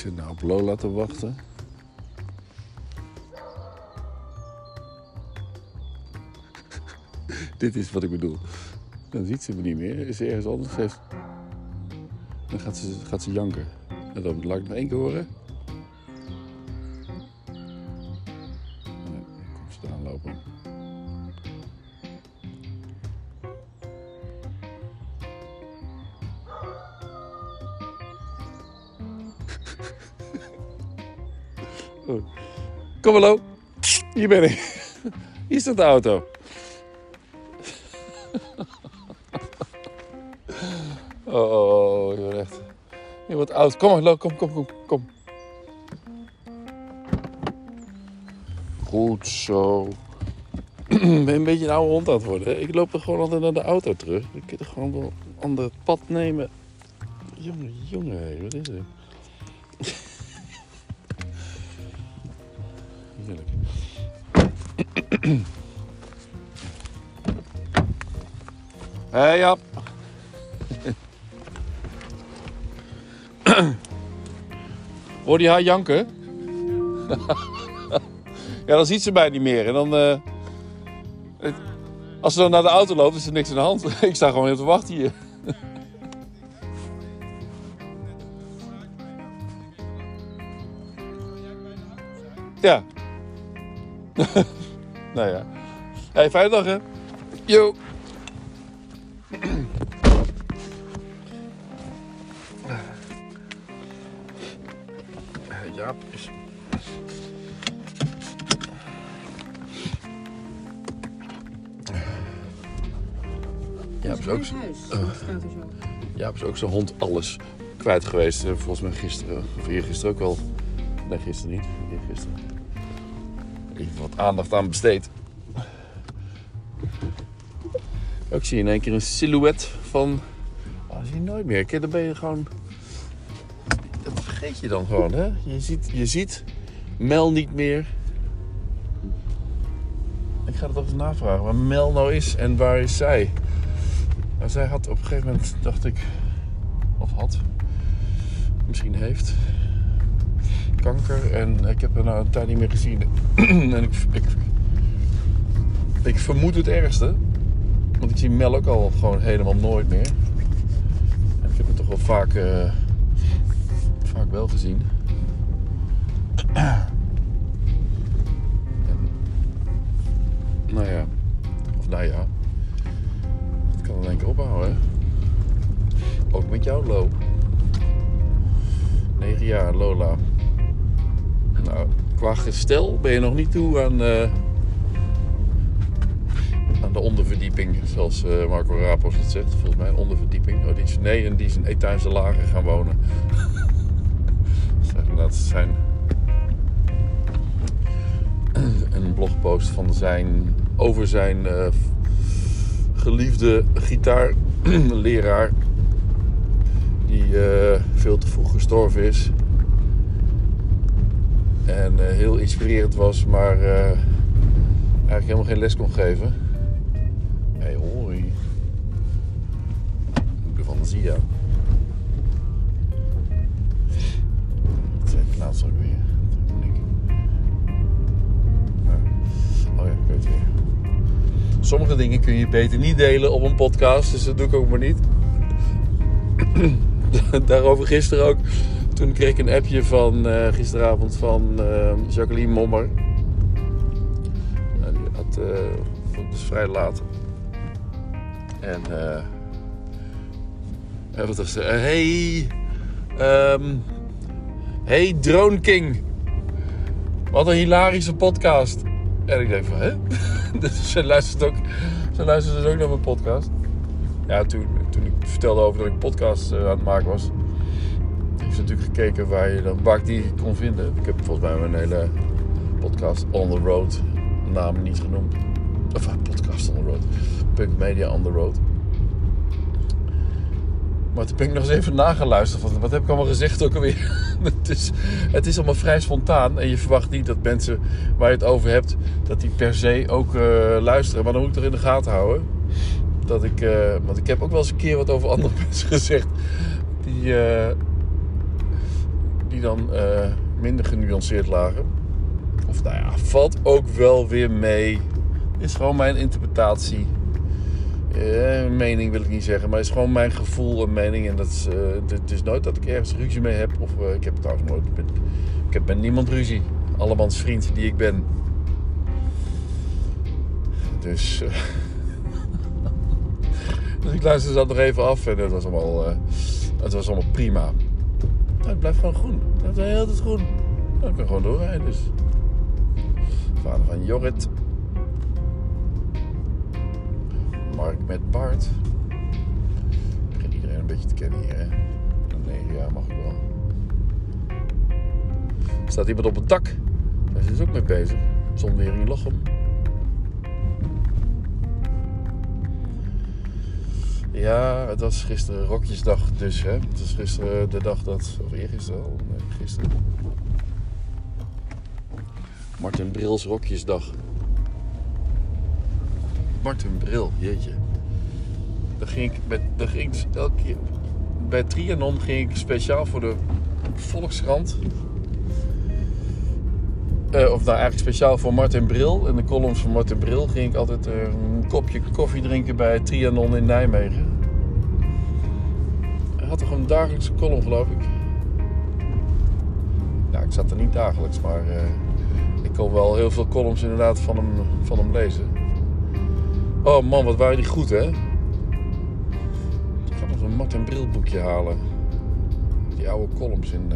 Zit nou op Lola te wachten. Dit is wat ik bedoel. Dan ziet ze me niet meer. Is ze ergens anders? Heeft... Dan gaat ze, gaat ze janken. En dan laat ik nog één keer horen. Kom hallo. Hier ben ik. Hier staat de auto. Oh, oh, oh, je wordt echt... Je wordt oud. Kom hallo, kom, kom, kom, kom. Goed zo. Ik ben een beetje een oude hond aan het worden. Ik loop er gewoon altijd naar de auto terug. Ik kan er gewoon wel een ander pad nemen. Jongen, jongen, wat is het? Heerlijk. Hé, hey, Jap. Hoor je haar janken? ja, dan ziet ze mij niet meer. En dan... eh, het- als ze dan naar de auto loopt, is er niks aan de hand. Ik sta gewoon even te wachten hier. Ja. nou ja. Hey, fijne dag hè. Yo. Jaap is... Jaap is ook, zo? Jaap is ook zijn hond alles kwijt geweest. eh, Volgens mij gisteren. Of gisteren ook wel. Nee, gisteren niet. Gisteren. Wat aandacht aan besteed. Ook zie in één keer een silhouet van... Oh, zie je nooit meer. Kijk, Dan ben je gewoon... Dat vergeet je dan gewoon, hè? Je ziet, je ziet Mel niet meer. Ik ga het toch eens navragen waar Mel nou is en waar is zij? Nou, zij had op een gegeven moment, dacht ik, of had, misschien heeft, kanker. En ik heb haar nou een tijd niet meer gezien. en ik, ik, ik vermoed het ergste. Want ik zie Mel ook al gewoon helemaal nooit meer. En ik heb hem toch wel vaak, eh, vaak wel gezien. En, nou ja, of nou ja, het kan in één keer ophouden. Ook met jouw loop. 9 jaar, Lola. Nou, qua gestel ben je nog niet toe aan, eh, aan de onderverdieping, zoals eh, Marco Rapos het zegt. Volgens mij een onderverdieping. Oh, die is, nee, en die is een etage lager gaan wonen. Dat zijn een blogpost van zijn, over zijn eh, geliefde gitaarleraar. Die veel te vroeg gestorven is. En eh, heel inspirerend was, maar eh, eigenlijk helemaal geen les kon geven. Hé, hey, hoi. Moeder van Zia. Wat zei ik laatst ook weer? Dat. Oh ja, ik weet het weer. Sommige dingen kun je beter niet delen op een podcast, dus dat doe ik ook maar niet. Daarover gisteren ook. Toen kreeg ik een appje van eh, gisteravond van eh, Jacqueline Mommer. Die had, eh, het is vrij laat. En eh wat was ze? Eh, hey, ehm, hey Drone King. Wat een hilarische podcast. En ik denk van, hè? dus ze luistert ook, ze dus ook naar mijn podcast. Ja, toen, toen ik vertelde over dat ik podcast eh, aan het maken was, gekeken waar, je dan, waar ik die kon vinden. Ik heb volgens mij mijn hele podcast On The Road naam niet genoemd. Of uh, podcast On The Road. Punk Media On The Road. Maar toen ben ik nog eens even nageluisterd. Van, wat heb ik allemaal gezegd ook alweer? het, is, het is allemaal vrij spontaan. En je verwacht niet dat mensen waar je het over hebt... dat die per se ook eh, luisteren. Maar dan moet ik er in de gaten houden. Dat ik... eh, want ik heb ook wel eens een keer wat over andere mensen gezegd. Die... eh, die dan eh, minder genuanceerd lagen. Of nou ja, valt ook wel weer mee. Is gewoon mijn interpretatie. Eh, mening wil ik niet zeggen, maar is gewoon mijn gevoel en mening. En dat is, eh, het is nooit dat ik ergens ruzie mee heb. Of ik heb trouwens nooit. Met, ik heb met niemand ruzie. Allemans vriend die ik ben. Dus. dus ik luisterde dat nog even af en het was allemaal, het was allemaal prima. Het blijft gewoon groen. Het blijft heel tijd groen. Ik kan gewoon doorrijden. Dus. Vader van Jorrit. Mark met Bart. Ik begin iedereen een beetje te kennen hier, hè? Na negen jaar mag ik wel. Staat iemand op het dak. Daar is ook mee bezig. Zonwering Lochem. Ja, het was gisteren Rokjesdag dus, hè. Het was gisteren de dag dat... Of eergisteren al? Nee, gisteren. Martin Brils Rokjesdag. Martin Bril, jeetje. Dan ging ik, met, dan ging ik elke keer... Bij Trianon ging ik speciaal voor de Volkskrant... Eh, of nou eigenlijk speciaal voor Martin Bril. In de columns van Martin Bril ging ik altijd eh, een kopje koffie drinken bij Trianon in Nijmegen. Hij had toch een dagelijkse column, geloof ik. Ja, ik zat er niet dagelijks, maar eh, ik kon wel heel veel columns inderdaad van hem, van hem lezen. Oh man, wat waren die goed, hè? Ik ga nog een Martin Bril boekje halen. Die oude columns in,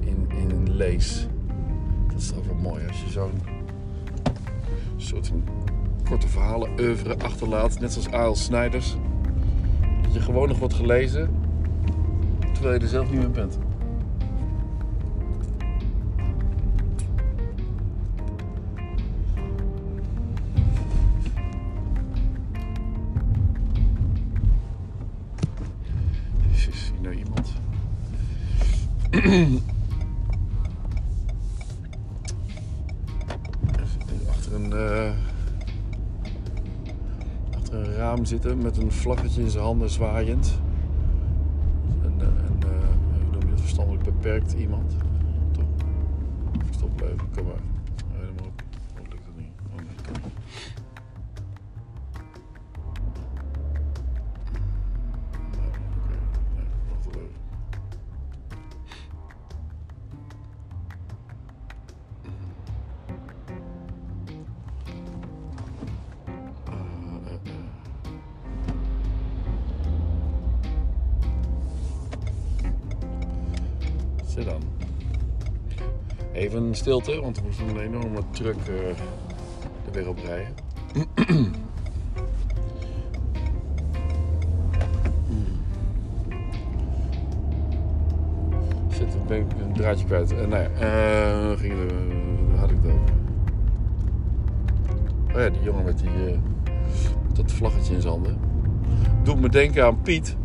in, in lees. Is toch wel mooi als je zo'n soort korte verhalen oeuvre achterlaat. Net zoals A.L. Snijders. Dat je gewoon nog wordt gelezen. Terwijl je er zelf niet meer bent. Jezus, zie nou iemand? achter een, eh, achter een raam zitten met een vlaggetje in zijn handen zwaaiend. Een, eh, een, eh, hoe noem je dat, verstandelijk beperkt iemand. Toch? Stopblijven, kom maar. Dan. Even stilte, want er moest een enorme truck eh, er weer op rijden. Zit, ik een draadje kwijt. Eh, nou ja, eh, ging er, had ik het over? Oh ja, die jongen met, die, dat vlaggetje in zijn handen. Doet me denken aan Piet.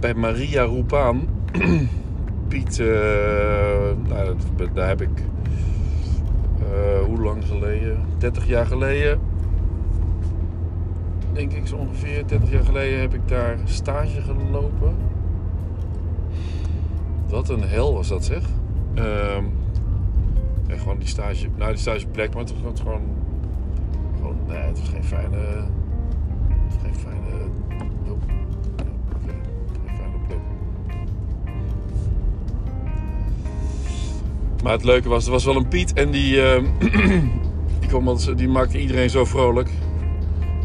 Bij Maria Roepaan. Piet, eh, nou, daar heb ik... eh, hoe lang geleden? 30 jaar geleden. Denk ik zo ongeveer. 30 jaar geleden heb ik daar stage gelopen. Wat een hel was dat zeg. Ehm en gewoon die stage, nou die stageplek, maar het was gewoon, gewoon nee, het was geen fijne, het was geen fijne, Maar het leuke was, er was wel een Piet en die, ehm, die, altijd, die maakte iedereen zo vrolijk.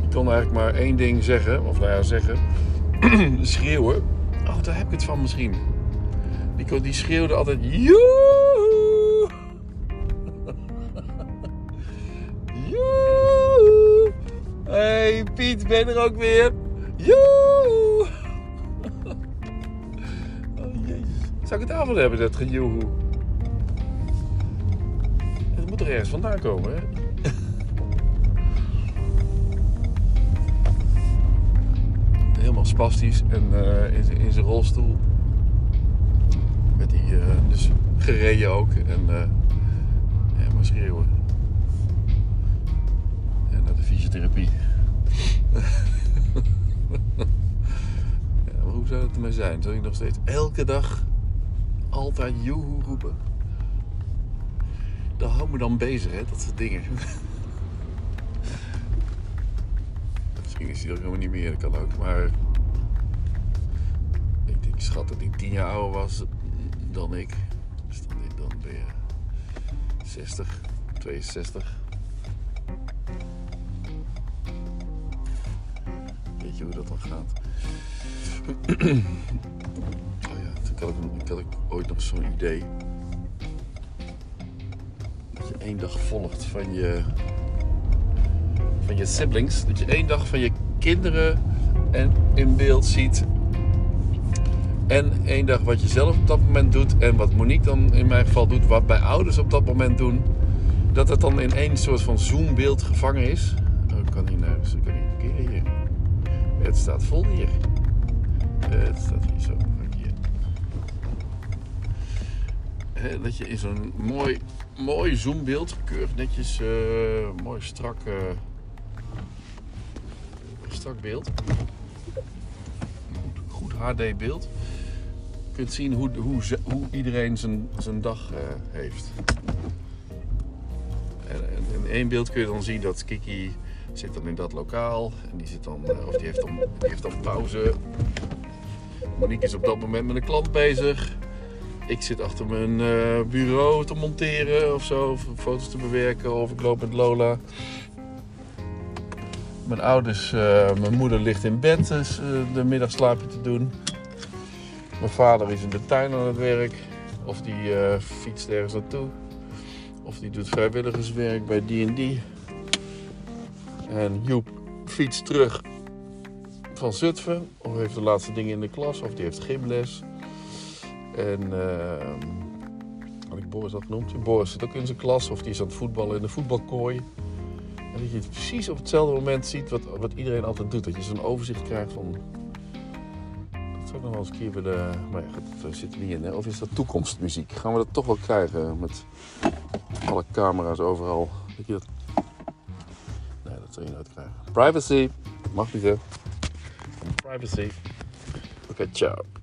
Die kon eigenlijk maar één ding zeggen, of nou ja zeggen, schreeuwen. Oh, daar heb ik het van misschien. Die, kon- die schreeuwde altijd, joehoe! Joehoe! Hey Piet, ben er ook weer? Joehoe! Oh jezus. Zou ik het avond hebben, dat gejoehoe? Er vandaan komen, hè? Helemaal spastisch en eh, in, in zijn rolstoel. Werd hij eh, dus gereden ook. En eh ja, maar schreeuwen. En naar de fysiotherapie. maar hoe zou het ermee zijn? Zou ik nog steeds elke dag altijd joehoe roepen. Dat houdt me dan bezig, hè, dat soort dingen. Misschien is hij er helemaal niet meer, dat kan ook. Maar ik denk, schat, dat ik tien jaar ouder was dan ik. Dus dan, dan ben je 60, 62. Weet je hoe dat dan gaat? oh ja, toen had ik, ik had ik ooit nog zo'n idee. Één dag volgt van je, van je siblings. Dat je één dag van je kinderen en in beeld ziet. En één dag wat je zelf op dat moment doet. En wat Monique dan in mijn geval doet. Wat bij ouders op dat moment doen. Dat het dan in één soort van zoombeeld gevangen is. Oh, ik kan niet naar. Ik kan niet hier. Het staat vol hier. Het staat hier zo. Hier. Dat je in zo'n mooi, mooi zoombeeld, keurig netjes, eh, mooi strak, eh, strak beeld. Goed, goed HD beeld. Kunt zien hoe, hoe, hoe iedereen zijn, zijn dag eh, heeft. En, in één beeld kun je dan zien dat Kiki zit dan in dat lokaal. En die zit dan, of die heeft dan, die heeft dan pauze. Monique is op dat moment met een klant bezig. Ik zit achter mijn eh, bureau te monteren of zo, of foto's te bewerken, of ik loop met Lola. Mijn ouders, eh, mijn moeder ligt in bed, dus eh, de middagslaapje te doen. Mijn vader is in de tuin aan het werk, of die fietst ergens naartoe, of die doet vrijwilligerswerk bij die. En Joep fietst terug van Zutphen. Of heeft de laatste dingen in de klas. Of die heeft gymles. En ehm had ik Boris al genoemd? Boris zit ook in zijn klas. Of die is aan het voetballen in de voetbalkooi. En dat je het precies op hetzelfde moment ziet wat, wat iedereen altijd doet. Dat je zo'n overzicht krijgt van... Dat zou ik nog wel eens een keer willen... Maar ja, dat zit er niet in. Hè? Of is dat toekomstmuziek? Gaan we dat toch wel krijgen? Met alle camera's overal. Dat je dat... Nee, dat zul je nooit krijgen. Privacy. Mag niet, hè? Privacy. Oké, ciao.